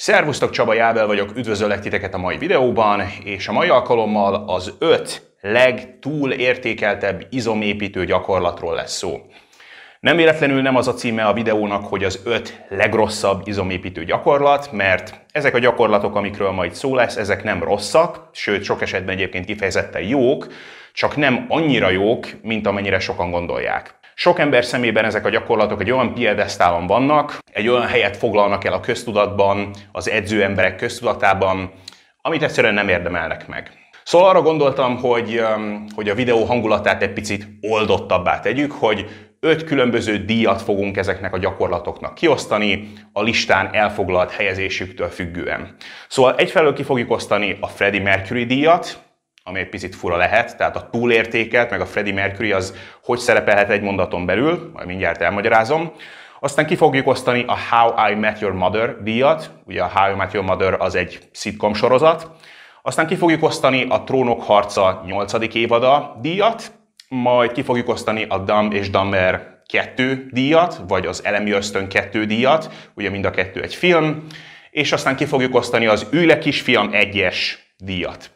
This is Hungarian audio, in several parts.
Szervusztok, Csaba Jábel vagyok, üdvözöllek titeket a mai videóban, és a mai alkalommal az öt legtúl értékeltebb izomépítő gyakorlatról lesz szó. Nem véletlenül nem az a címe a videónak, hogy az öt legrosszabb izomépítő gyakorlat, mert ezek a gyakorlatok, amikről majd szó lesz, ezek nem rosszak, sőt sok esetben egyébként kifejezetten jók, csak nem annyira jók, mint amennyire sokan gondolják. Sok ember szemében ezek a gyakorlatok egy olyan piedesztálon vannak, egy olyan helyet foglalnak el a köztudatban, az edző emberek köztudatában, amit egyszerűen nem érdemelnek meg. Szóval arra gondoltam, hogy, um, hogy a videó hangulatát egy picit oldottabbá tegyük, hogy öt különböző díjat fogunk ezeknek a gyakorlatoknak kiosztani, a listán elfoglalt helyezésüktől függően. Szóval egyfelől ki fogjuk osztani a Freddie Mercury díjat, ami egy picit fura lehet, tehát a túlértékelt, meg a Freddie Mercury az hogy szerepelhet egy mondaton belül, majd mindjárt elmagyarázom. Aztán ki fogjuk osztani a How I Met Your Mother díjat, ugye a How I Met Your Mother az egy sitcom sorozat. Aztán ki fogjuk osztani a Trónok harca 8. évada díjat, majd ki fogjuk osztani a Dumb és Dumber 2 díjat, vagy az Elemi Ösztön 2 díjat, ugye mind a kettő egy film, és aztán ki fogjuk osztani az Űle kisfiam 1-es díjat.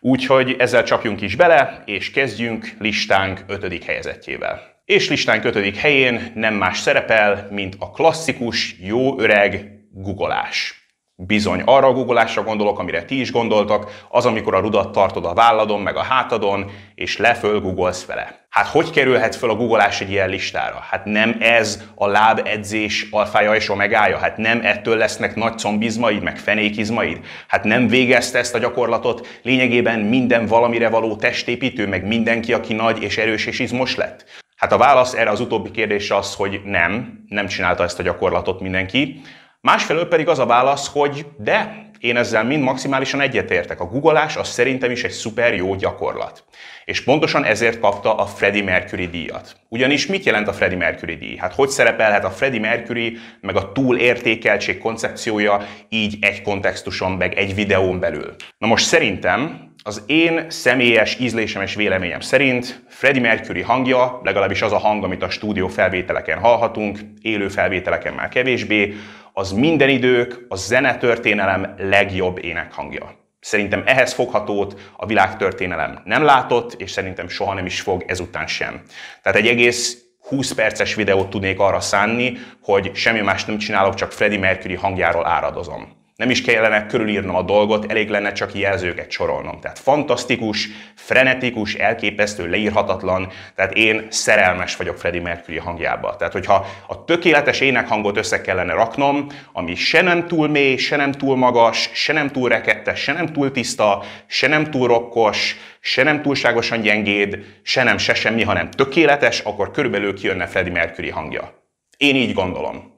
Úgyhogy ezzel csapjunk is bele, és kezdjünk listánk ötödik helyezettjével. És listánk ötödik helyén nem más szerepel, mint a klasszikus, jó öreg googolás. Bizony, arra a googolásra gondolok, amire ti is gondoltak, az, amikor a rudat tartod a válladon, meg a hátadon, és leföl googolsz vele. Hát hogy kerülhet föl a googolás egy ilyen listára? Hát nem ez a lábedzés alfája és omegája? Hát nem ettől lesznek nagy combizmaid, meg fenékizmaid? Hát nem végezte ezt a gyakorlatot lényegében minden valamire való testépítő, meg mindenki, aki nagy és erős és izmos lett? Hát a válasz erre az utóbbi kérdésre az, hogy nem, nem csinálta ezt a gyakorlatot mindenki. Másfelől pedig az a válasz, hogy de, én ezzel mind maximálisan egyetértek. A googolás az szerintem is egy szuper jó gyakorlat. És pontosan ezért kapta a Freddie Mercury díjat. Ugyanis mit jelent a Freddie Mercury díj? Hát hogy szerepelhet a Freddie Mercury meg a túlértékeltség koncepciója így egy kontextuson, meg egy videón belül? Na most szerintem az én személyes ízlésem és véleményem szerint Freddie Mercury hangja, legalábbis az a hang, amit a stúdió felvételeken hallhatunk, élő felvételeken már kevésbé, az minden idők, a zenetörténelem legjobb énekhangja. Szerintem ehhez foghatót a világtörténelem nem látott, és szerintem soha nem is fog ezután sem. Tehát egy egész 20 perces videót tudnék arra szánni, hogy semmi más nem csinálok, csak Freddie Mercury hangjáról áradozom. Nem is kellene körülírnom a dolgot, elég lenne csak jelzőket sorolnom. Tehát fantasztikus, frenetikus, elképesztő, leírhatatlan, tehát én szerelmes vagyok Freddie Mercury hangjába. Tehát, hogyha a tökéletes énekhangot össze kellene raknom, ami se nem túl mély, se nem túl magas, se nem túl rekettes, se nem túl tiszta, se nem túl rokkos, se nem túlságosan gyengéd, se nem se semmi, hanem tökéletes, akkor körülbelül kijönne Freddie Mercury hangja. Én így gondolom.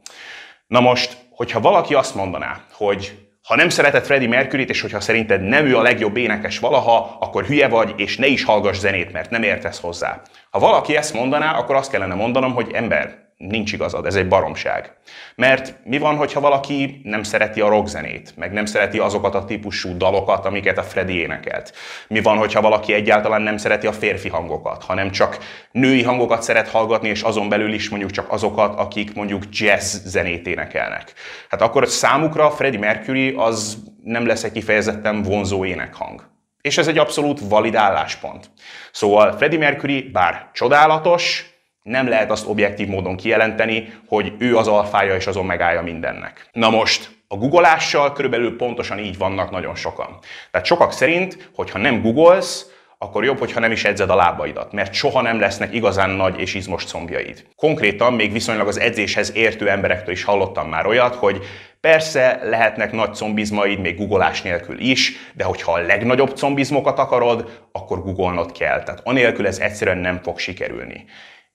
Na most, hogyha valaki azt mondaná, hogy ha nem szereted Freddie Mercury-t, és hogyha szerinted nem ő a legjobb énekes valaha, akkor hülye vagy, és ne is hallgass zenét, mert nem értesz hozzá. Ha valaki ezt mondaná, akkor azt kellene mondanom, hogy ember, nincs igazad, ez egy baromság. Mert mi van, hogyha valaki nem szereti a rockzenét, meg nem szereti azokat a típusú dalokat, amiket a Freddy énekelt? Mi van, hogyha valaki egyáltalán nem szereti a férfi hangokat, hanem csak női hangokat szeret hallgatni, és azon belül is mondjuk csak azokat, akik mondjuk jazz zenét énekelnek? Hát akkor számukra Freddie Mercury az nem lesz egy kifejezetten vonzó énekhang. És ez egy abszolút valid álláspont. Szóval Freddie Mercury, bár csodálatos, nem lehet azt objektív módon kijelenteni, hogy ő az alfája és az omegája mindennek. Na most, a googleással körülbelül pontosan így vannak nagyon sokan. Tehát sokak szerint, hogyha nem googolsz, akkor jobb, hogyha nem is edzed a lábaidat, mert soha nem lesznek igazán nagy és izmos combjaid. Konkrétan még viszonylag az edzéshez értő emberektől is hallottam már olyat, hogy persze lehetnek nagy combizmaid még googolás nélkül is, de hogyha a legnagyobb combizmokat akarod, akkor googolnod kell. Tehát anélkül ez egyszerűen nem fog sikerülni.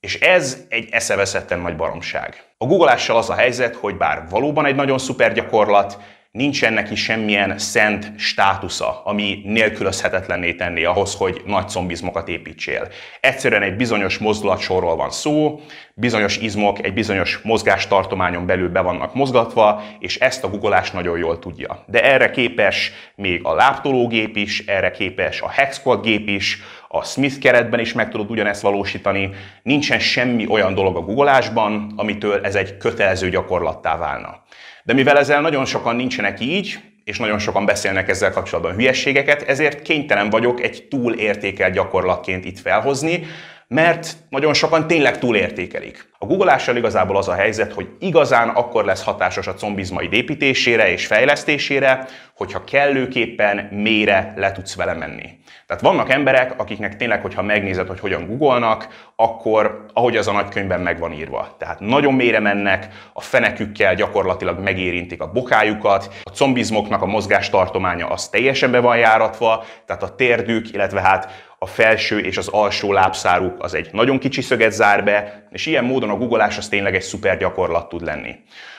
És ez egy eszeveszetten nagy baromság. A googleással az a helyzet, hogy bár valóban egy nagyon szuper gyakorlat, nincsen neki semmilyen szent státusza, ami nélkülözhetetlenné tenné ahhoz, hogy nagy combizmokat építsél. Egyszerűen egy bizonyos mozdulatsorról van szó, bizonyos izmok egy bizonyos mozgástartományon belül be vannak mozgatva, és ezt a googolás nagyon jól tudja. De erre képes még a láptológép is, erre képes a Hexquad gép is, a Smith keretben is meg tudod ugyanezt valósítani. Nincsen semmi olyan dolog a googolásban, amitől ez egy kötelező gyakorlattá válna. De mivel ezzel nagyon sokan nincsenek így, és nagyon sokan beszélnek ezzel kapcsolatban hülyességeket, ezért kénytelen vagyok egy túlértékelt gyakorlatként itt felhozni, mert nagyon sokan tényleg túlértékelik. A googleással igazából az a helyzet, hogy igazán akkor lesz hatásos a combizmaid építésére és fejlesztésére, hogyha kellőképpen mélyre le tudsz vele menni. Tehát vannak emberek, akiknek tényleg, hogyha megnézed, hogy hogyan googolnak, akkor ahogy az a nagykönyvben meg van írva. Tehát nagyon mélyre mennek, a fenekükkel gyakorlatilag megérintik a bokájukat, a combizmoknak a mozgástartománya az teljesen be van járatva, tehát a térdük, illetve hát a felső és az alsó lábszáruk az egy nagyon kicsi szöget zár be, és ilyen módon a googolás az tényleg egy szuper gyakorlat tud lenni.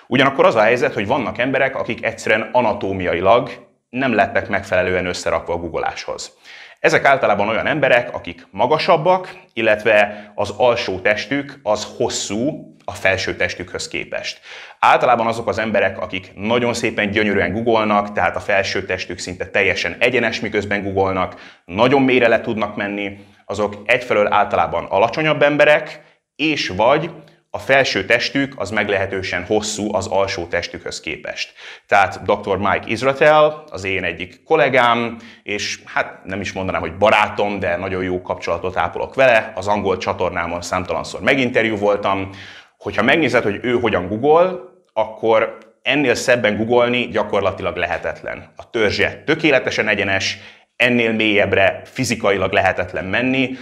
Ugyanakkor az a helyzet, hogy vannak emberek, akik egyszerűen anatómiailag nem lettek megfelelően összerakva a googoláshoz. Ezek általában olyan emberek, akik magasabbak, illetve az alsó testük az hosszú a felső testükhöz képest. Általában azok az emberek, akik nagyon szépen gyönyörűen googolnak, tehát a felső testük szinte teljesen egyenes, miközben googolnak, nagyon mélyre le tudnak menni, azok egyfelől általában alacsonyabb emberek, és vagy a felső testük az meglehetősen hosszú az alsó testükhöz képest. Tehát dr. Mike Israel, az én egyik kollégám, és hát nem is mondanám, hogy barátom, de nagyon jó kapcsolatot ápolok vele, az angol csatornámon számtalanszor meginterjú voltam, hogyha megnézed, hogy ő hogyan google, akkor ennél szebben googolni gyakorlatilag lehetetlen. A törzse tökéletesen egyenes, ennél mélyebbre fizikailag lehetetlen menni,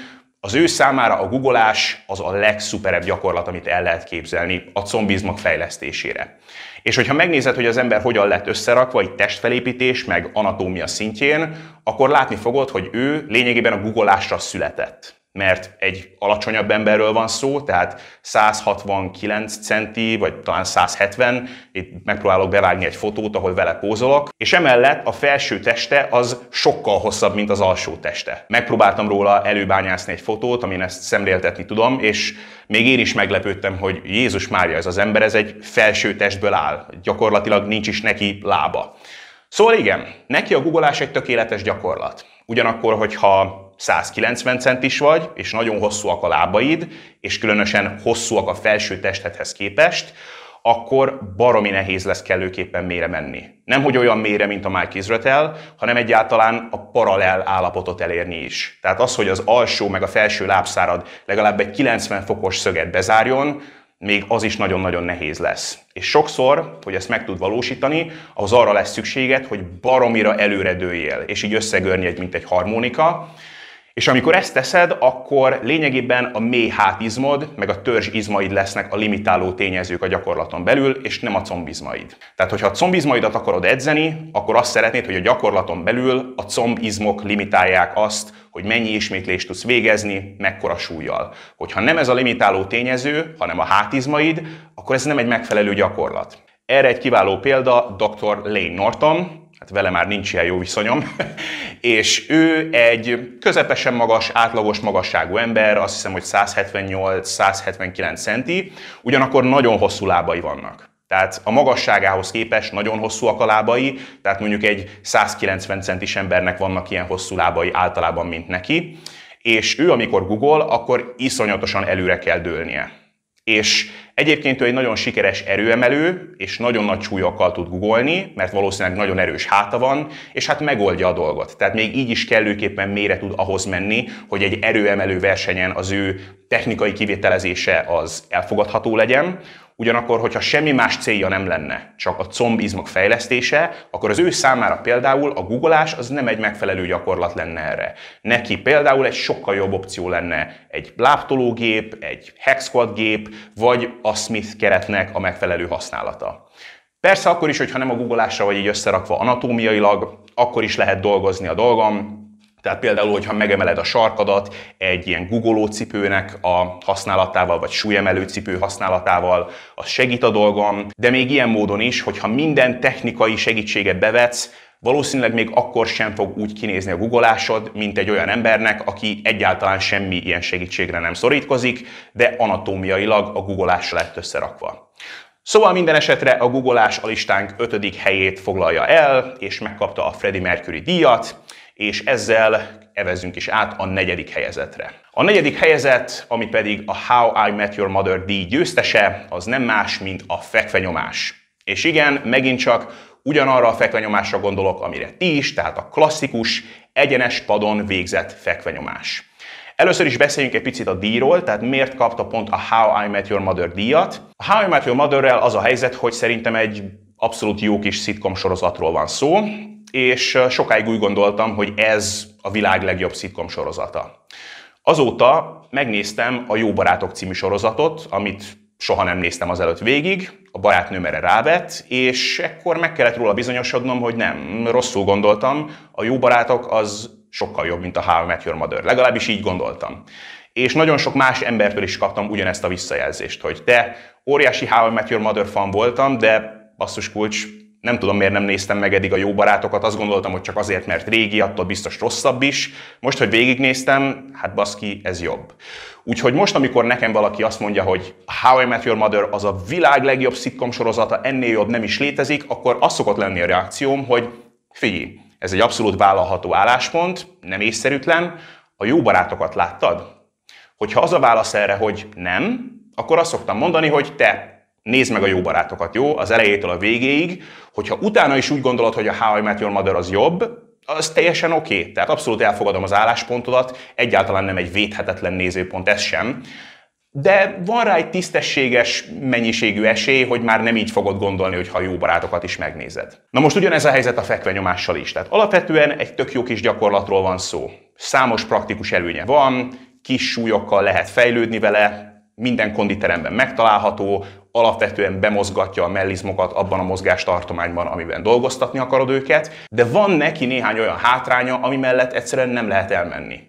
az ő számára a googolás az a legszuperebb gyakorlat, amit el lehet képzelni a combizmak fejlesztésére. És hogyha megnézed, hogy az ember hogyan lett összerakva, egy testfelépítés, meg anatómia szintjén, akkor látni fogod, hogy ő lényegében a googolásra született mert egy alacsonyabb emberről van szó, tehát 169 centi, vagy talán 170, itt megpróbálok bevágni egy fotót, ahol vele pózolok, és emellett a felső teste az sokkal hosszabb, mint az alsó teste. Megpróbáltam róla előbányászni egy fotót, amin ezt szemléltetni tudom, és még én is meglepődtem, hogy Jézus Mária, ez az ember, ez egy felső testből áll. Gyakorlatilag nincs is neki lába. Szóval igen, neki a googolás egy tökéletes gyakorlat. Ugyanakkor, hogyha 190 centis vagy, és nagyon hosszúak a lábaid, és különösen hosszúak a felső testedhez képest, akkor baromi nehéz lesz kellőképpen mélyre menni. Nem hogy olyan mélyre, mint a Mike Israel, hanem egyáltalán a paralel állapotot elérni is. Tehát az, hogy az alsó meg a felső lábszárad legalább egy 90 fokos szöget bezárjon, még az is nagyon-nagyon nehéz lesz. És sokszor, hogy ezt meg tud valósítani, ahhoz arra lesz szükséged, hogy baromira előre dőjél, és így összegörnyegy, mint egy harmonika, és amikor ezt teszed, akkor lényegében a mély hátizmod, meg a törzs izmaid lesznek a limitáló tényezők a gyakorlaton belül, és nem a combizmaid. Tehát, hogyha a combizmaidat akarod edzeni, akkor azt szeretnéd, hogy a gyakorlaton belül a combizmok limitálják azt, hogy mennyi ismétlést tudsz végezni, mekkora súlyjal. Hogyha nem ez a limitáló tényező, hanem a hátizmaid, akkor ez nem egy megfelelő gyakorlat. Erre egy kiváló példa dr. Lane Norton, hát vele már nincs ilyen jó viszonyom, és ő egy közepesen magas, átlagos magasságú ember, azt hiszem, hogy 178-179 centi, ugyanakkor nagyon hosszú lábai vannak. Tehát a magasságához képest nagyon hosszúak a lábai, tehát mondjuk egy 190 centis embernek vannak ilyen hosszú lábai általában, mint neki, és ő amikor Google, akkor iszonyatosan előre kell dőlnie. És egyébként ő egy nagyon sikeres erőemelő, és nagyon nagy súlyokkal tud googolni, mert valószínűleg nagyon erős háta van, és hát megoldja a dolgot. Tehát még így is kellőképpen mélyre tud ahhoz menni, hogy egy erőemelő versenyen az ő technikai kivételezése az elfogadható legyen, Ugyanakkor, hogyha semmi más célja nem lenne, csak a combizmok fejlesztése, akkor az ő számára például a googolás az nem egy megfelelő gyakorlat lenne erre. Neki például egy sokkal jobb opció lenne egy láptológép, egy hexquad gép, vagy a Smith keretnek a megfelelő használata. Persze akkor is, hogyha nem a googolásra vagy így összerakva anatómiailag, akkor is lehet dolgozni a dolgom, tehát például, hogyha megemeled a sarkadat egy ilyen googoló cipőnek a használatával, vagy súlyemelő cipő használatával, az segít a dolgom, de még ilyen módon is, hogyha minden technikai segítséget bevetsz, valószínűleg még akkor sem fog úgy kinézni a googolásod, mint egy olyan embernek, aki egyáltalán semmi ilyen segítségre nem szorítkozik, de anatómiailag a googolásra lett összerakva. Szóval minden esetre a googolás a listánk ötödik helyét foglalja el, és megkapta a Freddie Mercury díjat, és ezzel evezünk is át a negyedik helyezetre. A negyedik helyezet, ami pedig a How I Met Your Mother díj győztese, az nem más, mint a fekvenyomás. És igen, megint csak ugyanarra a fekvenyomásra gondolok, amire ti is, tehát a klasszikus, egyenes padon végzett fekvenyomás. Először is beszéljünk egy picit a díjról, tehát miért kapta pont a How I Met Your Mother díjat. A How I Met Your Mother-rel az a helyzet, hogy szerintem egy abszolút jó kis szitkom sorozatról van szó, és sokáig úgy gondoltam, hogy ez a világ legjobb szitkom sorozata. Azóta megnéztem a Jó Barátok című sorozatot, amit soha nem néztem azelőtt végig, a barátnőm erre rávett, és ekkor meg kellett róla bizonyosodnom, hogy nem, rosszul gondoltam, a Jó Barátok az sokkal jobb, mint a How I Met Your Mother. Legalábbis így gondoltam. És nagyon sok más embertől is kaptam ugyanezt a visszajelzést, hogy te óriási How I Met Your Mother fan voltam, de basszus kulcs, nem tudom, miért nem néztem meg eddig a jó barátokat, azt gondoltam, hogy csak azért, mert régi, attól biztos rosszabb is. Most, hogy végignéztem, hát baszki, ez jobb. Úgyhogy most, amikor nekem valaki azt mondja, hogy How I Met Your Mother az a világ legjobb szitkom sorozata, ennél jobb nem is létezik, akkor az szokott lenni a reakcióm, hogy figyelj, ez egy abszolút vállalható álláspont, nem észszerűtlen, a jó barátokat láttad? Hogyha az a válasz erre, hogy nem, akkor azt szoktam mondani, hogy te nézd meg a jó barátokat, jó? Az elejétől a végéig. Hogyha utána is úgy gondolod, hogy a How I Met Your Mother az jobb, az teljesen oké. Okay. Tehát abszolút elfogadom az álláspontodat, egyáltalán nem egy védhetetlen nézőpont ez sem. De van rá egy tisztességes mennyiségű esély, hogy már nem így fogod gondolni, hogy ha jó barátokat is megnézed. Na most ugyanez a helyzet a fekvenyomással is. Tehát alapvetően egy tök jó kis gyakorlatról van szó. Számos praktikus előnye van, kis súlyokkal lehet fejlődni vele, minden konditeremben megtalálható, alapvetően bemozgatja a mellizmokat abban a mozgástartományban, amiben dolgoztatni akarod őket, de van neki néhány olyan hátránya, ami mellett egyszerűen nem lehet elmenni.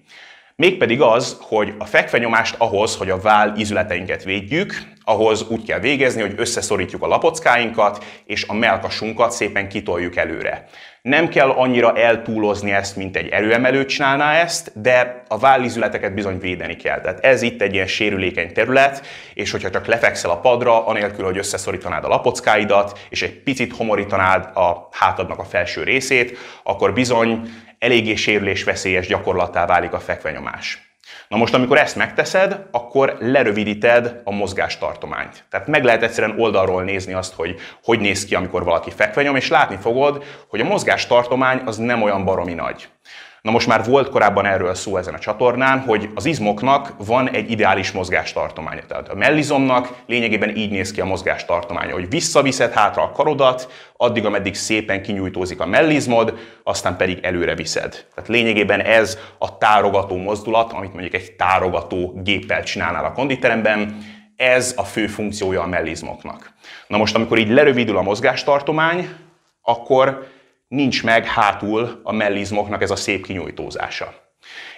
Mégpedig az, hogy a fekvenyomást ahhoz, hogy a váll izületeinket védjük, ahhoz úgy kell végezni, hogy összeszorítjuk a lapockáinkat, és a melkasunkat szépen kitoljuk előre. Nem kell annyira eltúlozni ezt, mint egy erőemelő csinálná ezt, de a vállizületeket bizony védeni kell. Tehát ez itt egy ilyen sérülékeny terület, és hogyha csak lefekszel a padra, anélkül, hogy összeszorítanád a lapockáidat, és egy picit homorítanád a hátadnak a felső részét, akkor bizony eléggé sérülésveszélyes gyakorlattá válik a fekvenyomás. Na most, amikor ezt megteszed, akkor lerövidíted a mozgástartományt. Tehát meg lehet egyszerűen oldalról nézni azt, hogy hogy néz ki, amikor valaki fekvenyom, és látni fogod, hogy a mozgástartomány az nem olyan baromi nagy. Na most már volt korábban erről szó ezen a csatornán, hogy az izmoknak van egy ideális mozgástartománya. Tehát a mellizomnak lényegében így néz ki a mozgástartománya, hogy visszaviszed hátra a karodat, addig, ameddig szépen kinyújtózik a mellizmod, aztán pedig előre viszed. Tehát lényegében ez a tárogató mozdulat, amit mondjuk egy tárogató géppel csinálnál a konditeremben, ez a fő funkciója a mellizmoknak. Na most, amikor így lerövidül a mozgástartomány, akkor nincs meg hátul a mellizmoknak ez a szép kinyújtózása.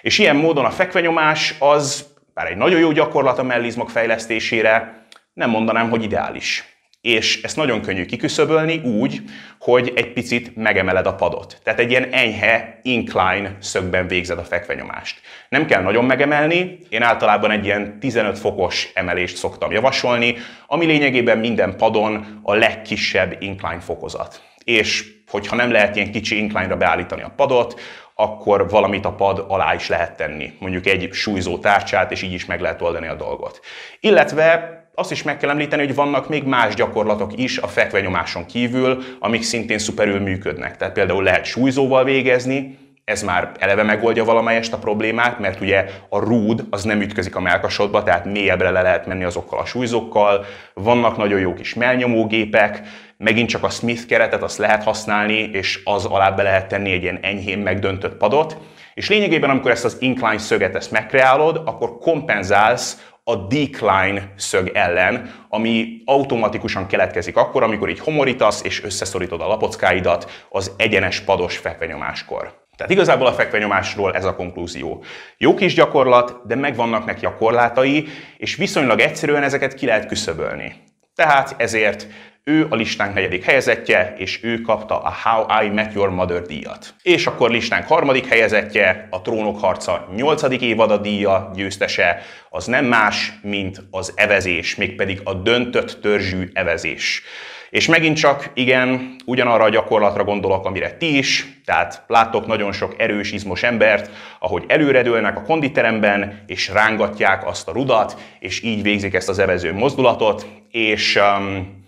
És ilyen módon a fekvenyomás az, bár egy nagyon jó gyakorlat a mellizmok fejlesztésére, nem mondanám, hogy ideális. És ezt nagyon könnyű kiküszöbölni úgy, hogy egy picit megemeled a padot. Tehát egy ilyen enyhe, incline szögben végzed a fekvenyomást. Nem kell nagyon megemelni, én általában egy ilyen 15 fokos emelést szoktam javasolni, ami lényegében minden padon a legkisebb incline fokozat. És hogyha nem lehet ilyen kicsi incline-ra beállítani a padot, akkor valamit a pad alá is lehet tenni, mondjuk egy súlyzó tárcsát, és így is meg lehet oldani a dolgot. Illetve azt is meg kell említeni, hogy vannak még más gyakorlatok is a fekvenyomáson kívül, amik szintén szuperül működnek. Tehát például lehet súlyzóval végezni, ez már eleve megoldja valamelyest a problémát, mert ugye a rúd az nem ütközik a melkasodba, tehát mélyebbre le lehet menni azokkal a súlyzókkal. Vannak nagyon jó kis melnyomógépek, megint csak a Smith keretet azt lehet használni, és az alá be lehet tenni egy ilyen enyhén megdöntött padot. És lényegében, amikor ezt az incline szöget ezt megkreálod, akkor kompenzálsz a decline szög ellen, ami automatikusan keletkezik akkor, amikor így homorítasz és összeszorítod a lapockáidat az egyenes pados fekvenyomáskor. Tehát igazából a fekvenyomásról ez a konklúzió. Jó kis gyakorlat, de megvannak neki a korlátai, és viszonylag egyszerűen ezeket ki lehet küszöbölni. Tehát ezért ő a listánk negyedik helyezettje, és ő kapta a How I Met Your Mother díjat. És akkor listánk harmadik helyezettje, a Trónok harca nyolcadik évada díja győztese, az nem más, mint az evezés, mégpedig a döntött törzsű evezés. És megint csak, igen, ugyanarra a gyakorlatra gondolok, amire ti is, tehát láttok nagyon sok erős, izmos embert, ahogy előredőlnek a konditeremben, és rángatják azt a rudat, és így végzik ezt az evező mozdulatot, és um,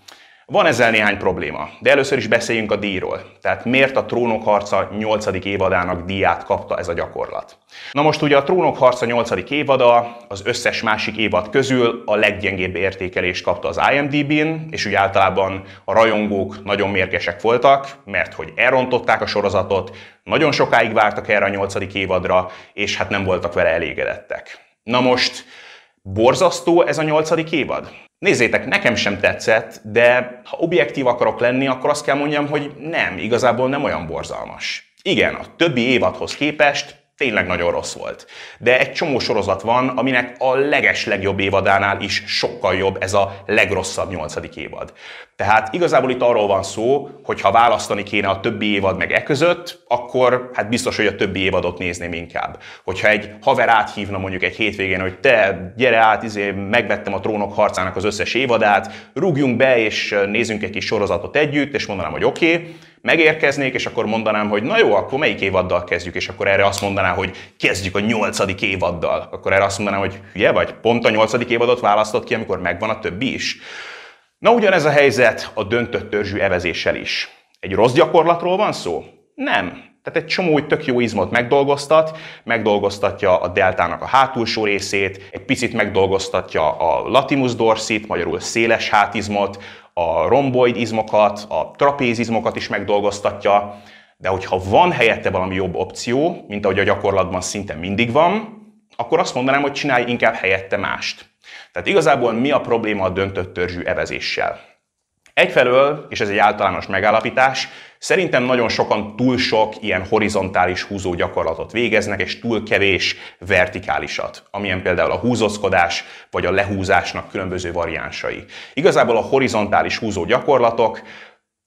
Van ezzel néhány probléma, de először is beszéljünk a díjról. Tehát miért a Trónok harca 8. évadának díját kapta ez a gyakorlat? Na most ugye a Trónok harca 8. évada az összes másik évad közül a leggyengébb értékelést kapta az IMDb-n, és ugye általában a rajongók nagyon mérgesek voltak, mert hogy elrontották a sorozatot, nagyon sokáig vártak erre a 8. évadra, és hát nem voltak vele elégedettek. Na most, borzasztó ez a 8. évad? Nézzétek, nekem sem tetszett, de ha objektív akarok lenni, akkor azt kell mondjam, hogy nem, igazából nem olyan borzalmas. Igen, a többi évadhoz képest tényleg nagyon rossz volt. De egy csomó sorozat van, aminek a leges legjobb évadánál is sokkal jobb ez a legrosszabb nyolcadik évad. Tehát igazából itt arról van szó, hogy ha választani kéne a többi évad meg e között, akkor hát biztos, hogy a többi évadot nézném inkább. Hogyha egy haver áthívna mondjuk egy hétvégén, hogy te gyere át, izé, megvettem a trónok harcának az összes évadát, rúgjunk be és nézzünk egy kis sorozatot együtt, és mondanám, hogy oké, okay, megérkeznék, és akkor mondanám, hogy na jó, akkor melyik évaddal kezdjük, és akkor erre azt mondaná, hogy kezdjük a nyolcadik évaddal. Akkor erre azt mondanám, hogy hülye vagy, pont a nyolcadik évadot választott ki, amikor megvan a többi is. Na ugyanez a helyzet a döntött törzsű evezéssel is. Egy rossz gyakorlatról van szó? Nem. Tehát egy csomó tök jó izmot megdolgoztat, megdolgoztatja a deltának a hátulsó részét, egy picit megdolgoztatja a latimus dorsit, magyarul széles hátizmot, a romboid izmokat, a trapézizmokat is megdolgoztatja, de hogyha van helyette valami jobb opció, mint ahogy a gyakorlatban szinte mindig van, akkor azt mondanám, hogy csinálj inkább helyette mást. Tehát igazából mi a probléma a döntött törzsű evezéssel? Egyfelől, és ez egy általános megállapítás, szerintem nagyon sokan túl sok ilyen horizontális húzó gyakorlatot végeznek, és túl kevés vertikálisat, amilyen például a húzózkodás vagy a lehúzásnak különböző variánsai. Igazából a horizontális húzó gyakorlatok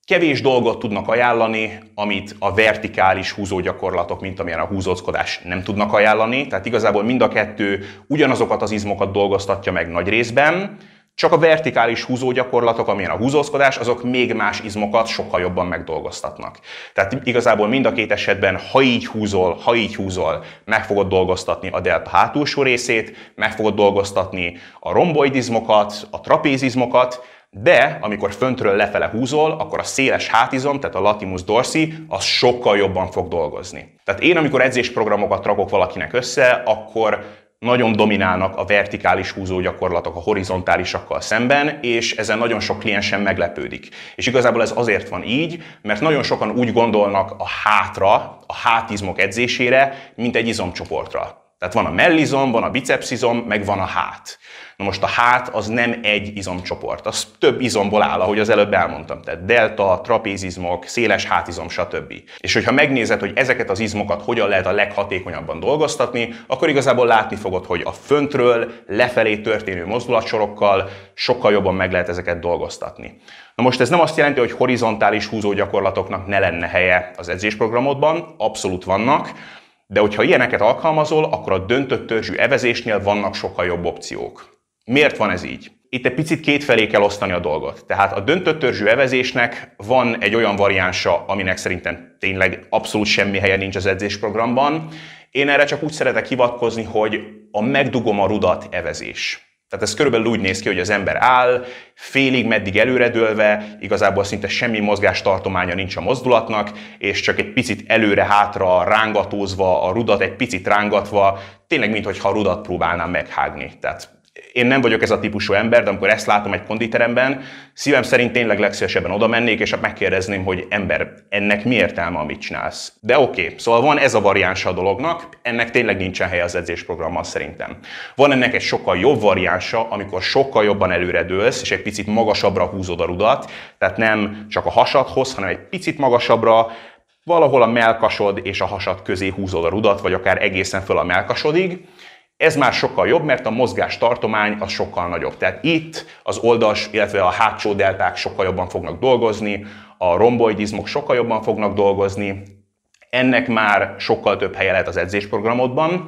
kevés dolgot tudnak ajánlani, amit a vertikális húzó gyakorlatok, mint amilyen a húzózkodás nem tudnak ajánlani. Tehát igazából mind a kettő ugyanazokat az izmokat dolgoztatja meg nagy részben, csak a vertikális húzó gyakorlatok, amilyen a húzózkodás, azok még más izmokat sokkal jobban megdolgoztatnak. Tehát igazából mind a két esetben, ha így húzol, ha így húzol, meg fogod dolgoztatni a delta hátulsó részét, meg fogod dolgoztatni a romboidizmokat, a trapézizmokat, de amikor föntről lefele húzol, akkor a széles hátizom, tehát a latimus dorsi, az sokkal jobban fog dolgozni. Tehát én, amikor edzésprogramokat rakok valakinek össze, akkor nagyon dominálnak a vertikális húzó gyakorlatok a horizontálisakkal szemben, és ezen nagyon sok kliensen meglepődik. És igazából ez azért van így, mert nagyon sokan úgy gondolnak a hátra, a hátizmok edzésére, mint egy izomcsoportra. Tehát van a mellizom, van a bicepszizom, meg van a hát. Na most a hát az nem egy izomcsoport, az több izomból áll, ahogy az előbb elmondtam. Tehát delta, trapézizmok, széles hátizom, stb. És hogyha megnézed, hogy ezeket az izmokat hogyan lehet a leghatékonyabban dolgoztatni, akkor igazából látni fogod, hogy a föntről lefelé történő mozdulatsorokkal sokkal jobban meg lehet ezeket dolgoztatni. Na most ez nem azt jelenti, hogy horizontális húzó gyakorlatoknak ne lenne helye az edzésprogramodban, abszolút vannak, de hogyha ilyeneket alkalmazol, akkor a döntött törzsű evezésnél vannak sokkal jobb opciók. Miért van ez így? Itt egy picit kétfelé kell osztani a dolgot. Tehát a döntött törzsű evezésnek van egy olyan variánsa, aminek szerintem tényleg abszolút semmi helye nincs az edzésprogramban. Én erre csak úgy szeretek hivatkozni, hogy a megdugom a rudat evezés. Tehát ez körülbelül úgy néz ki, hogy az ember áll, félig meddig előredőlve, igazából szinte semmi mozgástartománya nincs a mozdulatnak, és csak egy picit előre-hátra rángatózva, a rudat egy picit rángatva, tényleg mintha a rudat próbálnám meghágni. Tehát én nem vagyok ez a típusú ember, de amikor ezt látom egy konditeremben, szívem szerint tényleg legszívesebben oda mennék, és megkérdezném, hogy ember, ennek mi értelme, amit csinálsz. De oké, okay, szóval van ez a variánsa a dolognak, ennek tényleg nincsen helye az edzésprogrammal szerintem. Van ennek egy sokkal jobb variánsa, amikor sokkal jobban előredőlsz, és egy picit magasabbra húzod a rudat, tehát nem csak a hasadhoz, hanem egy picit magasabbra, valahol a melkasod és a hasad közé húzod a rudat, vagy akár egészen föl a melkasodig, ez már sokkal jobb, mert a mozgás tartomány az sokkal nagyobb. Tehát itt az oldas, illetve a hátsó delták sokkal jobban fognak dolgozni, a romboidizmok sokkal jobban fognak dolgozni, ennek már sokkal több helye lehet az edzésprogramodban.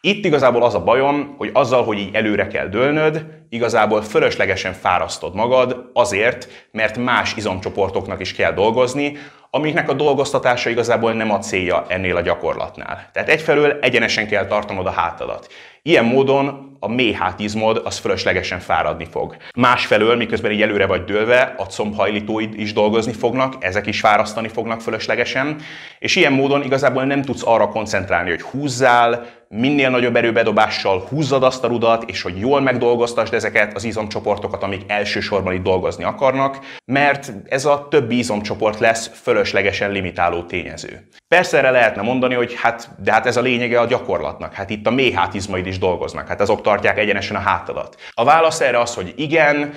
Itt igazából az a bajom, hogy azzal, hogy így előre kell dőlnöd, igazából fölöslegesen fárasztod magad azért, mert más izomcsoportoknak is kell dolgozni, amiknek a dolgoztatása igazából nem a célja ennél a gyakorlatnál. Tehát egyfelől egyenesen kell tartanod a hátadat. Ilyen módon a mély hátizmod az fölöslegesen fáradni fog. Másfelől, miközben így előre vagy dőlve, a combhajlítóid is dolgozni fognak, ezek is fárasztani fognak fölöslegesen, és ilyen módon igazából nem tudsz arra koncentrálni, hogy húzzál, minél nagyobb erőbedobással húzzad azt a rudat, és hogy jól megdolgoztasd ezeket az izomcsoportokat, amik elsősorban itt dolgozni akarnak, mert ez a többi izomcsoport lesz fölöslegesen limitáló tényező. Persze erre lehetne mondani, hogy hát, de hát ez a lényege a gyakorlatnak, hát itt a mély is dolgoznak, hát azok tartják egyenesen a hátadat. A válasz erre az, hogy igen,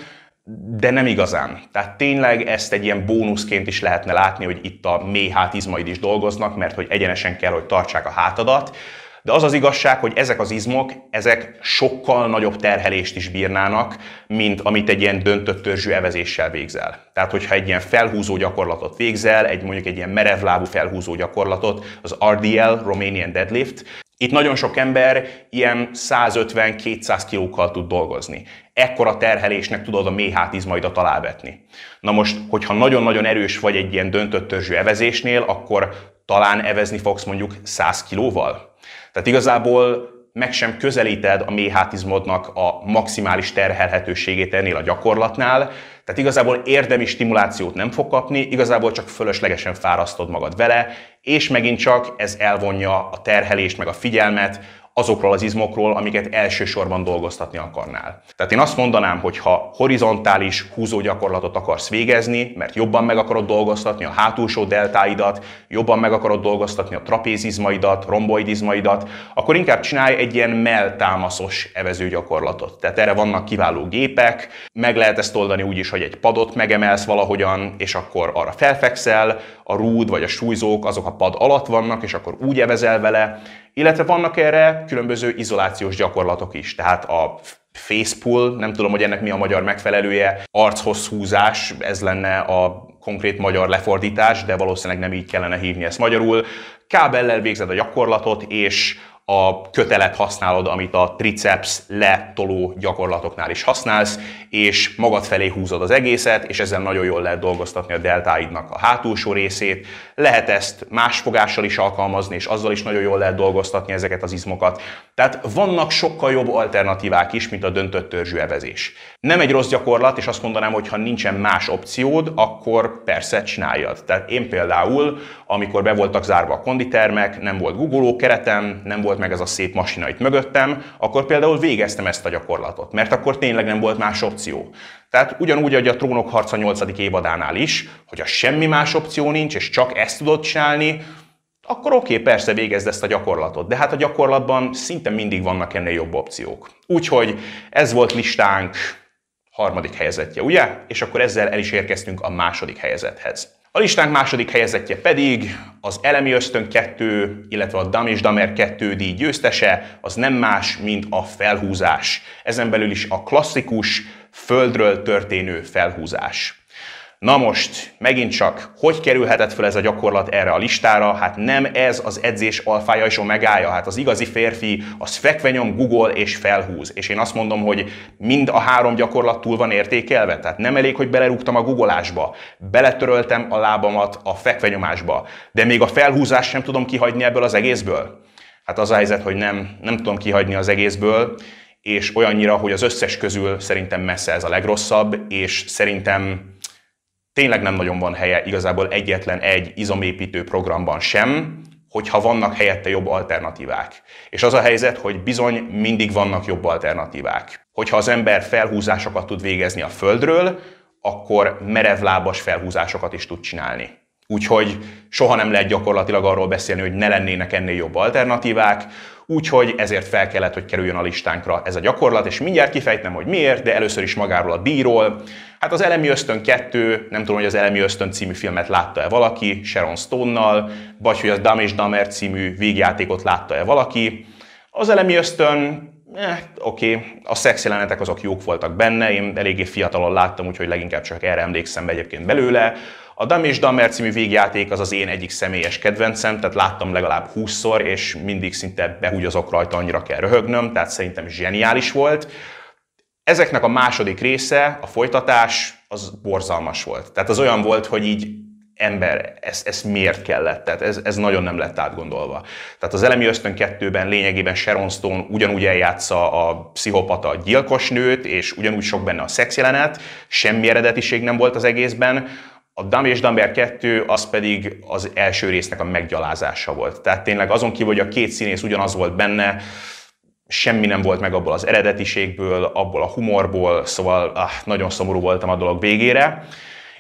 de nem igazán. Tehát tényleg ezt egy ilyen bónuszként is lehetne látni, hogy itt a mély hátizmaid is dolgoznak, mert hogy egyenesen kell, hogy tartsák a hátadat. De az az igazság, hogy ezek az izmok, ezek sokkal nagyobb terhelést is bírnának, mint amit egy ilyen döntött törzsű evezéssel végzel. Tehát, hogyha egy ilyen felhúzó gyakorlatot végzel, egy mondjuk egy ilyen merevlábú felhúzó gyakorlatot, az RDL, Romanian Deadlift, itt nagyon sok ember ilyen 150-200 kilókkal tud dolgozni. Ekkora terhelésnek tudod a mély hátizmaidat alávetni. Na most, hogyha nagyon-nagyon erős vagy egy ilyen döntött törzsű evezésnél, akkor talán evezni fogsz mondjuk 100 kilóval? Tehát igazából meg sem közelíted a mély hátizmodnak a maximális terhelhetőségét ennél a gyakorlatnál, tehát igazából érdemi stimulációt nem fog kapni, igazából csak fölöslegesen fárasztod magad vele, és megint csak ez elvonja a terhelést meg a figyelmet azokról az izmokról, amiket elsősorban dolgoztatni akarnál. Tehát én azt mondanám, hogy ha horizontális húzógyakorlatot akarsz végezni, mert jobban meg akarod dolgoztatni a hátulsó deltáidat, jobban meg akarod dolgoztatni a trapézizmaidat, romboidizmaidat, akkor inkább csinálj egy ilyen melltámaszos evezőgyakorlatot. Tehát erre vannak kiváló gépek, meg lehet ezt oldani úgy is, hogy egy padot megemelsz valahogyan, és akkor arra felfekszel, a rúd vagy a súlyzók azok a pad alatt vannak, és akkor úgy evezel vele, illetve vannak erre különböző izolációs gyakorlatok is, tehát a face nem tudom, hogy ennek mi a magyar megfelelője, archoz húzás, ez lenne a konkrét magyar lefordítás, de valószínűleg nem így kellene hívni ezt magyarul. Kábellel végzed a gyakorlatot, és a kötelet használod, amit a triceps letoló gyakorlatoknál is használsz, és magad felé húzod az egészet, és ezzel nagyon jól lehet dolgoztatni a deltáidnak a hátulsó részét. Lehet ezt más fogással is alkalmazni, és azzal is nagyon jól lehet dolgoztatni ezeket az izmokat. Tehát vannak sokkal jobb alternatívák is, mint a döntött törzsű evezés. Nem egy rossz gyakorlat, és azt mondanám, hogy ha nincsen más opciód, akkor persze csináljad. Tehát én például, amikor be voltak zárva a konditermek, nem volt guggoló keretem, nem volt meg ez a szép masina itt mögöttem, akkor például végeztem ezt a gyakorlatot, mert akkor tényleg nem volt más opció. Tehát ugyanúgy, hogy a Trónok harca 8. évadánál is, hogy a semmi más opció nincs, és csak ezt tudod csinálni, akkor oké, okay, persze végezd ezt a gyakorlatot, de hát a gyakorlatban szinte mindig vannak ennél jobb opciók. Úgyhogy ez volt listánk harmadik helyezettje, ugye? És akkor ezzel el is érkeztünk a második helyezethez. A listánk második helyezettje pedig az Elemi Ösztön 2, illetve a Damis Damer 2 díj győztese, az nem más, mint a felhúzás. Ezen belül is a klasszikus, földről történő felhúzás. Na most, megint csak, hogy kerülhetett fel ez a gyakorlat erre a listára? Hát nem ez az edzés alfája és omegája. Hát az igazi férfi az fekvenyom, Google és felhúz. És én azt mondom, hogy mind a három gyakorlat túl van értékelve. Tehát nem elég, hogy belerúgtam a googolásba, beletöröltem a lábamat a fekvenyomásba, de még a felhúzást sem tudom kihagyni ebből az egészből. Hát az a helyzet, hogy nem, nem tudom kihagyni az egészből, és olyannyira, hogy az összes közül szerintem messze ez a legrosszabb, és szerintem tényleg nem nagyon van helye igazából egyetlen egy izomépítő programban sem, hogyha vannak helyette jobb alternatívák. És az a helyzet, hogy bizony mindig vannak jobb alternatívák. Hogyha az ember felhúzásokat tud végezni a földről, akkor merevlábas felhúzásokat is tud csinálni. Úgyhogy soha nem lehet gyakorlatilag arról beszélni, hogy ne lennének ennél jobb alternatívák, úgyhogy ezért fel kellett, hogy kerüljön a listánkra ez a gyakorlat, és mindjárt kifejtem, hogy miért, de először is magáról a díjról. Hát az Elemi Ösztön 2, nem tudom, hogy az Elemi Ösztön című filmet látta-e valaki, Sharon Stone-nal, vagy hogy az Dumb és Dumber című végjátékot látta-e valaki. Az Elemi Ösztön eh, oké, okay. a szexjelenetek azok jók voltak benne, én eléggé fiatalon láttam, úgyhogy leginkább csak erre emlékszem egyébként belőle. A Dumb és Dumber című végjáték az az én egyik személyes kedvencem, tehát láttam legalább 20-szor, és mindig szinte behúgyozok rajta, annyira kell röhögnöm, tehát szerintem zseniális volt. Ezeknek a második része, a folytatás, az borzalmas volt. Tehát az olyan volt, hogy így ember, ez, ez miért kellett? Tehát ez, ez nagyon nem lett átgondolva. Tehát az elemi ösztön kettőben lényegében Sharon Stone ugyanúgy eljátsza a pszichopata gyilkos nőt, és ugyanúgy sok benne a szexjelenet, semmi eredetiség nem volt az egészben. A Dumb és Dumber 2 az pedig az első résznek a meggyalázása volt. Tehát tényleg azon kívül, hogy a két színész ugyanaz volt benne, semmi nem volt meg abból az eredetiségből, abból a humorból, szóval ah, nagyon szomorú voltam a dolog végére.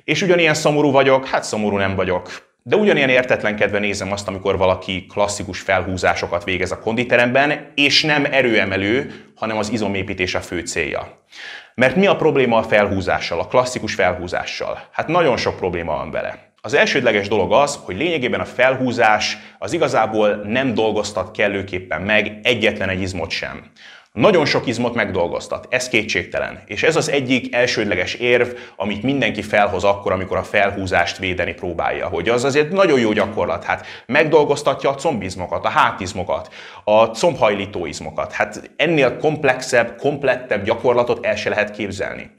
És ugyanilyen szomorú vagyok, hát szomorú nem vagyok. De ugyanilyen értetlenkedve nézem azt, amikor valaki klasszikus felhúzásokat végez a konditeremben, és nem erőemelő, hanem az izomépítés a fő célja. Mert mi a probléma a felhúzással, a klasszikus felhúzással? Hát nagyon sok probléma van vele. Az elsődleges dolog az, hogy lényegében a felhúzás az igazából nem dolgoztat kellőképpen meg egyetlen egy izmot sem. Nagyon sok izmot megdolgoztat, ez kétségtelen. És ez az egyik elsődleges érv, amit mindenki felhoz akkor, amikor a felhúzást védeni próbálja. Hogy az azért nagyon jó gyakorlat. Hát megdolgoztatja a combizmokat, a hátizmokat, a combhajlító izmokat. Hát ennél komplexebb, komplettebb gyakorlatot el se lehet képzelni.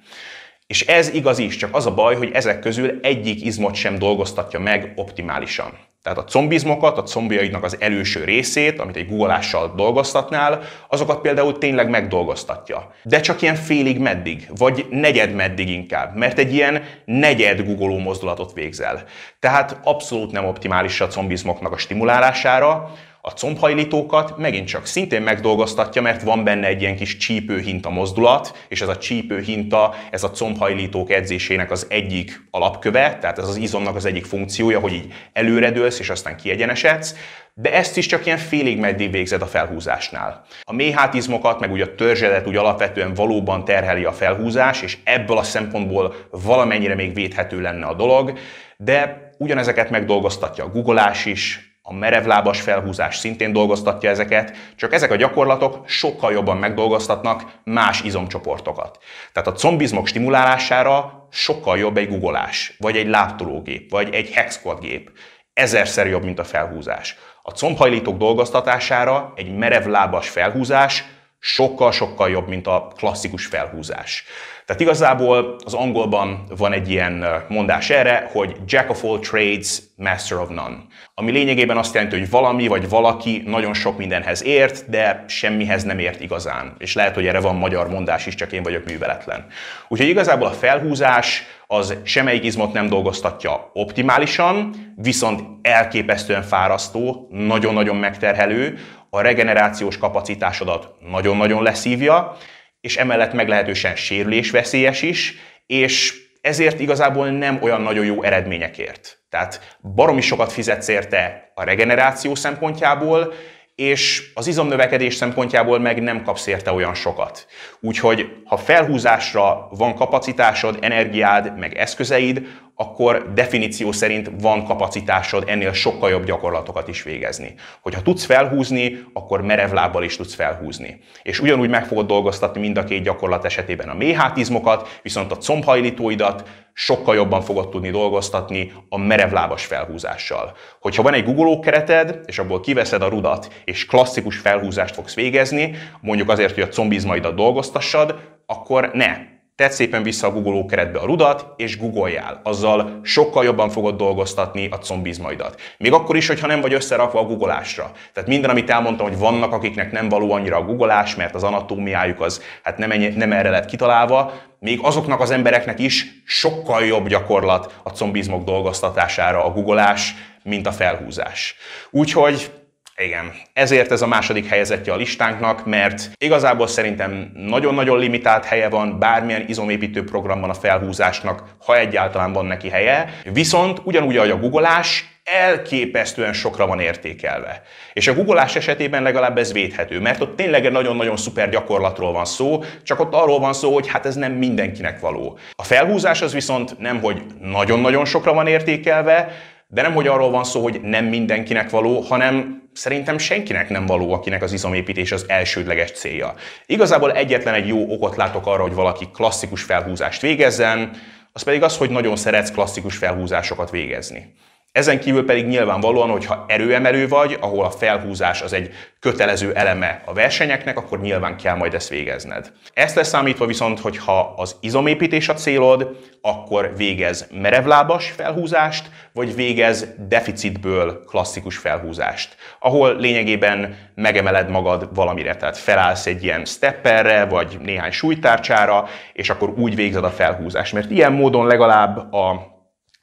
És ez igaz is, csak az a baj, hogy ezek közül egyik izmot sem dolgoztatja meg optimálisan. Tehát a combizmokat, a combjaidnak az előső részét, amit egy guggolással dolgoztatnál, azokat például tényleg megdolgoztatja. De csak ilyen félig meddig, vagy negyed meddig inkább, mert egy ilyen negyed guggoló mozdulatot végzel. Tehát abszolút nem optimális a combizmoknak a stimulálására, a combhajlítókat megint csak szintén megdolgoztatja, mert van benne egy ilyen kis csípőhinta mozdulat, és ez a csípőhinta, ez a combhajlítók edzésének az egyik alapköve, tehát ez az izomnak az egyik funkciója, hogy így előredőlsz, és aztán kiegyenesedsz, de ezt is csak ilyen félig meddig végzed a felhúzásnál. A méhátizmokat, meg ugye a törzsedet úgy alapvetően valóban terheli a felhúzás, és ebből a szempontból valamennyire még védhető lenne a dolog, de ugyanezeket megdolgoztatja a googolás is, a merevlábas felhúzás szintén dolgoztatja ezeket, csak ezek a gyakorlatok sokkal jobban megdolgoztatnak más izomcsoportokat. Tehát a combizmok stimulálására sokkal jobb egy googolás, vagy egy láptológép, vagy egy hexquad gép. Ezerszer jobb, mint a felhúzás. A combhajlítók dolgoztatására egy merevlábas felhúzás sokkal-sokkal jobb, mint a klasszikus felhúzás. Tehát igazából az angolban van egy ilyen mondás erre, hogy Jack of all trades, master of none. Ami lényegében azt jelenti, hogy valami vagy valaki nagyon sok mindenhez ért, de semmihez nem ért igazán. És lehet, hogy erre van magyar mondás is, csak én vagyok műveletlen. Úgyhogy igazából a felhúzás az semmelyik izmot nem dolgoztatja optimálisan, viszont elképesztően fárasztó, nagyon-nagyon megterhelő, a regenerációs kapacitásodat nagyon-nagyon leszívja, és emellett meglehetősen sérülésveszélyes is, és ezért igazából nem olyan nagyon jó eredményekért. Tehát baromi sokat fizetsz érte a regeneráció szempontjából, és az izomnövekedés szempontjából meg nem kapsz érte olyan sokat. Úgyhogy ha felhúzásra van kapacitásod, energiád, meg eszközeid, akkor definíció szerint van kapacitásod ennél sokkal jobb gyakorlatokat is végezni. Hogyha tudsz felhúzni, akkor merev lábbal is tudsz felhúzni. És ugyanúgy meg fogod dolgoztatni mind a két gyakorlat esetében a méhátizmokat, viszont a combhajlítóidat sokkal jobban fogod tudni dolgoztatni a merevlábas felhúzással. Hogyha van egy Google kereted, és abból kiveszed a rudat, és klasszikus felhúzást fogsz végezni, mondjuk azért, hogy a combizmaidat dolgoztassad, akkor ne, tedd szépen vissza a Google keretbe a rudat, és googoljál. Azzal sokkal jobban fogod dolgoztatni a combizmaidat. Még akkor is, hogyha nem vagy összerakva a googolásra. Tehát minden, amit elmondtam, hogy vannak, akiknek nem való annyira a googolás, mert az anatómiájuk az hát nem, ennyi, nem erre lett kitalálva, még azoknak az embereknek is sokkal jobb gyakorlat a combizmok dolgoztatására a googolás, mint a felhúzás. Úgyhogy igen, ezért ez a második helyezettje a listánknak, mert igazából szerintem nagyon-nagyon limitált helye van bármilyen izomépítő programban a felhúzásnak, ha egyáltalán van neki helye, viszont ugyanúgy, ahogy a googolás, elképesztően sokra van értékelve. És a googolás esetében legalább ez védhető, mert ott tényleg egy nagyon-nagyon szuper gyakorlatról van szó, csak ott arról van szó, hogy hát ez nem mindenkinek való. A felhúzás az viszont nem, hogy nagyon-nagyon sokra van értékelve, de nem, hogy arról van szó, hogy nem mindenkinek való, hanem szerintem senkinek nem való, akinek az izomépítés az elsődleges célja. Igazából egyetlen egy jó okot látok arra, hogy valaki klasszikus felhúzást végezzen, az pedig az, hogy nagyon szeretsz klasszikus felhúzásokat végezni. Ezen kívül pedig nyilvánvalóan, hogyha erőemelő vagy, ahol a felhúzás az egy kötelező eleme a versenyeknek, akkor nyilván kell majd ezt végezned. Ezt leszámítva viszont, hogyha az izomépítés a célod, akkor végez merevlábas felhúzást, vagy végez deficitből klasszikus felhúzást, ahol lényegében megemeled magad valamire, tehát felállsz egy ilyen stepperre, vagy néhány súlytárcsára, és akkor úgy végzed a felhúzást. Mert ilyen módon legalább a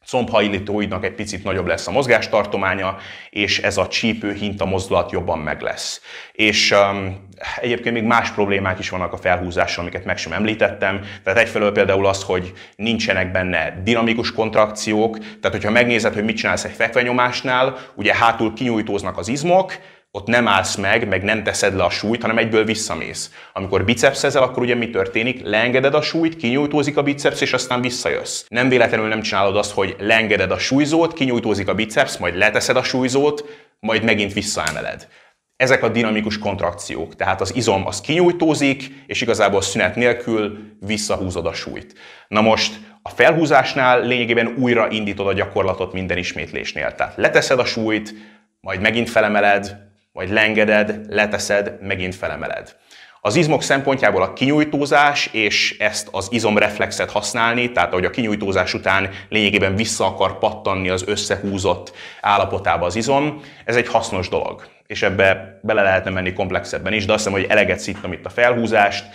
combhajlítóidnak egy picit nagyobb lesz a mozgástartománya, és ez a csípő hinta mozdulat jobban meg lesz. És um, egyébként még más problémák is vannak a felhúzással, amiket meg sem említettem. Tehát egyfelől például az, hogy nincsenek benne dinamikus kontrakciók, tehát hogyha megnézed, hogy mit csinálsz egy fekvenyomásnál, ugye hátul kinyújtóznak az izmok, ott nem állsz meg, meg nem teszed le a súlyt, hanem egyből visszamész. Amikor bicepszezel, akkor ugye mi történik? Leengeded a súlyt, kinyújtózik a biceps, és aztán visszajössz. Nem véletlenül nem csinálod azt, hogy leengeded a súlyzót, kinyújtózik a biceps, majd leteszed a súlyzót, majd megint visszaemeled. Ezek a dinamikus kontrakciók, tehát az izom az kinyújtózik, és igazából szünet nélkül visszahúzod a súlyt. Na most a felhúzásnál lényegében újra indítod a gyakorlatot minden ismétlésnél. Tehát leteszed a súlyt, majd megint felemeled, majd lengeded, leteszed, megint felemeled. Az izmok szempontjából a kinyújtózás és ezt az izomreflexet használni, tehát ahogy a kinyújtózás után lényegében vissza akar pattanni az összehúzott állapotába az izom, ez egy hasznos dolog. És ebbe bele lehetne menni komplexebben is, de azt hiszem, hogy eleget szittem itt a felhúzást.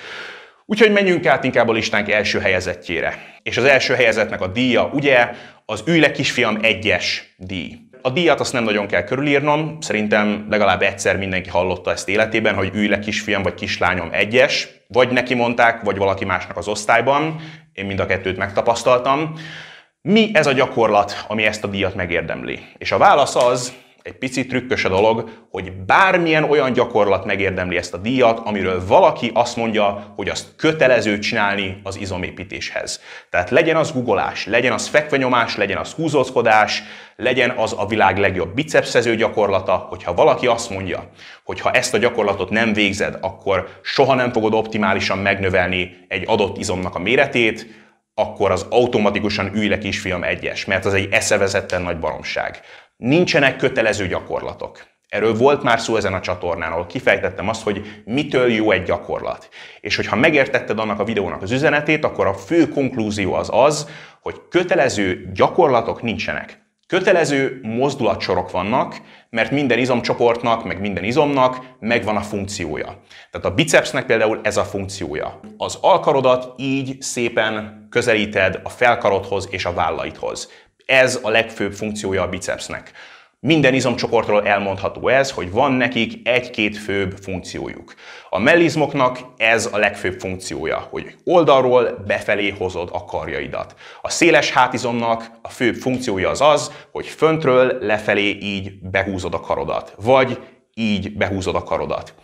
Úgyhogy menjünk át inkább a listánk első helyezettjére. És az első helyezetnek a díja, ugye, az Ülj le kisfiam egyes díj. A díjat azt nem nagyon kell körülírnom, szerintem legalább egyszer mindenki hallotta ezt életében, hogy ülj le kisfiam vagy kislányom egyes, vagy neki mondták, vagy valaki másnak az osztályban, én mind a kettőt megtapasztaltam. Mi ez a gyakorlat, ami ezt a díjat megérdemli? És a válasz az, egy picit trükkös a dolog, hogy bármilyen olyan gyakorlat megérdemli ezt a díjat, amiről valaki azt mondja, hogy azt kötelező csinálni az izomépítéshez. Tehát legyen az googolás, legyen az fekvenyomás, legyen az húzózkodás, legyen az a világ legjobb bicepszező gyakorlata, hogyha valaki azt mondja, hogy ha ezt a gyakorlatot nem végzed, akkor soha nem fogod optimálisan megnövelni egy adott izomnak a méretét, akkor az automatikusan ülj le kisfiam egyes, mert az egy eszevezetten nagy baromság. Nincsenek kötelező gyakorlatok. Erről volt már szó ezen a csatornán, ahol kifejtettem azt, hogy mitől jó egy gyakorlat. És hogyha megértetted annak a videónak az üzenetét, akkor a fő konklúzió az az, hogy kötelező gyakorlatok nincsenek. Kötelező mozdulatsorok vannak, mert minden izomcsoportnak, meg minden izomnak megvan a funkciója. Tehát a bicepsnek például ez a funkciója. Az alkarodat így szépen közelíted a felkarodhoz és a vállaidhoz. Ez a legfőbb funkciója a bicepsnek. Minden izomcsoportról elmondható ez, hogy van nekik egy-két főbb funkciójuk. A mellizmoknak ez a legfőbb funkciója, hogy oldalról befelé hozod a karjaidat. A széles hátizomnak a főbb funkciója az az, hogy föntről lefelé így behúzod a karodat, vagy így behúzod a karodat.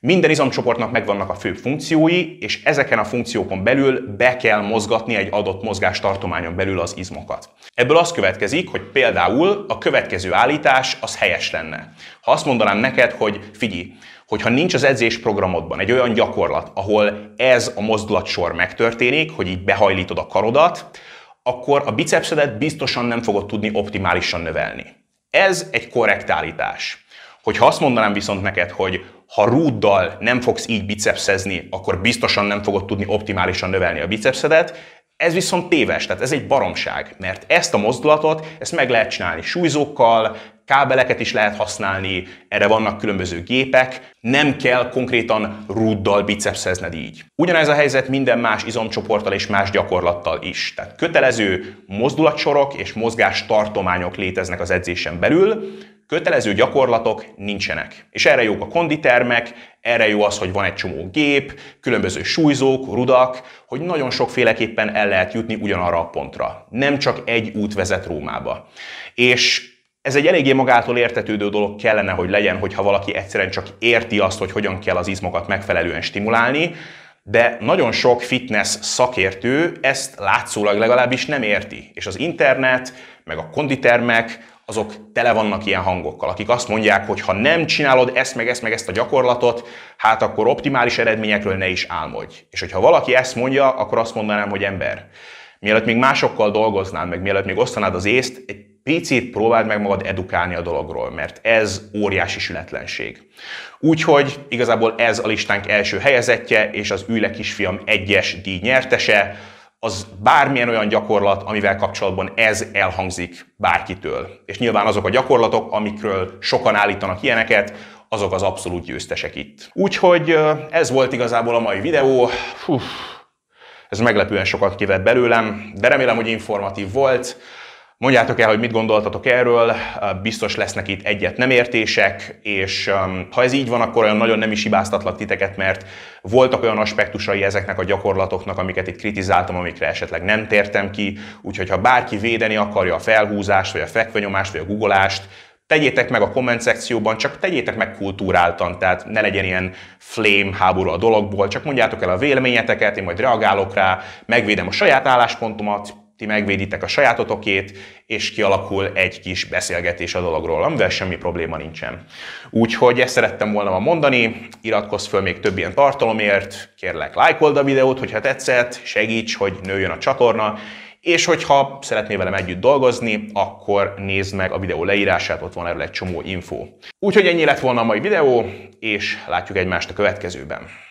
Minden izomcsoportnak megvannak a fő funkciói, és ezeken a funkciókon belül be kell mozgatni egy adott mozgástartományon belül az izmokat. Ebből az következik, hogy például a következő állítás az helyes lenne. Ha azt mondanám neked, hogy figyelj, hogyha nincs az edzés programodban egy olyan gyakorlat, ahol ez a mozdulatsor megtörténik, hogy így behajlítod a karodat, akkor a bicepszedet biztosan nem fogod tudni optimálisan növelni. Ez egy korrekt állítás. Hogyha azt mondanám viszont neked, hogy ha rúddal nem fogsz így bicepszezni, akkor biztosan nem fogod tudni optimálisan növelni a bicepszedet, ez viszont téves, tehát ez egy baromság, mert ezt a mozdulatot, ezt meg lehet csinálni súlyzókkal, kábeleket is lehet használni, erre vannak különböző gépek, nem kell konkrétan rúddal bicepszezned így. Ugyanez a helyzet minden más izomcsoporttal és más gyakorlattal is. Tehát kötelező mozdulatsorok és mozgás tartományok léteznek az edzésen belül, Kötelező gyakorlatok nincsenek. És erre jók a konditermek, erre jó az, hogy van egy csomó gép, különböző súlyzók, rudak, hogy nagyon sokféleképpen el lehet jutni ugyanarra a pontra. Nem csak egy út vezet Rómába. És ez egy eléggé magától értetődő dolog kellene, hogy legyen, hogyha valaki egyszerűen csak érti azt, hogy hogyan kell az izmokat megfelelően stimulálni, de nagyon sok fitness szakértő ezt látszólag legalábbis nem érti. És az internet, meg a konditermek, azok tele vannak ilyen hangokkal, akik azt mondják, hogy ha nem csinálod ezt, meg ezt, meg ezt a gyakorlatot, hát akkor optimális eredményekről ne is álmodj. És hogyha valaki ezt mondja, akkor azt mondanám, hogy ember, mielőtt még másokkal dolgoznál, meg mielőtt még osztanád az észt, egy picit próbáld meg magad edukálni a dologról, mert ez óriási sületlenség. Úgyhogy igazából ez a listánk első helyezettje, és az Ülek kisfiam egyes díj nyertese, az bármilyen olyan gyakorlat, amivel kapcsolatban ez elhangzik bárkitől. És nyilván azok a gyakorlatok, amikről sokan állítanak ilyeneket, azok az abszolút győztesek itt. Úgyhogy ez volt igazából a mai videó. Hú, ez meglepően sokat kivett belőlem, de remélem, hogy informatív volt. Mondjátok el, hogy mit gondoltatok erről, biztos lesznek itt egyet nem értések, és ha ez így van, akkor olyan nagyon nem is hibáztatlak titeket, mert voltak olyan aspektusai ezeknek a gyakorlatoknak, amiket itt kritizáltam, amikre esetleg nem tértem ki, úgyhogy ha bárki védeni akarja a felhúzást, vagy a fekvenyomást, vagy a guggolást, tegyétek meg a komment szekcióban, csak tegyétek meg kultúráltan, tehát ne legyen ilyen flame háború a dologból, csak mondjátok el a véleményeteket, én majd reagálok rá, megvédem a saját álláspontomat, ti megvéditek a sajátotokét, és kialakul egy kis beszélgetés a dologról, amivel semmi probléma nincsen. Úgyhogy ezt szerettem volna ma mondani, iratkozz föl még több ilyen tartalomért, kérlek lájkold a videót, hogyha tetszett, segíts, hogy nőjön a csatorna, és hogyha szeretnél velem együtt dolgozni, akkor nézd meg a videó leírását, ott van erről egy csomó info. Úgyhogy ennyi lett volna a mai videó, és látjuk egymást a következőben.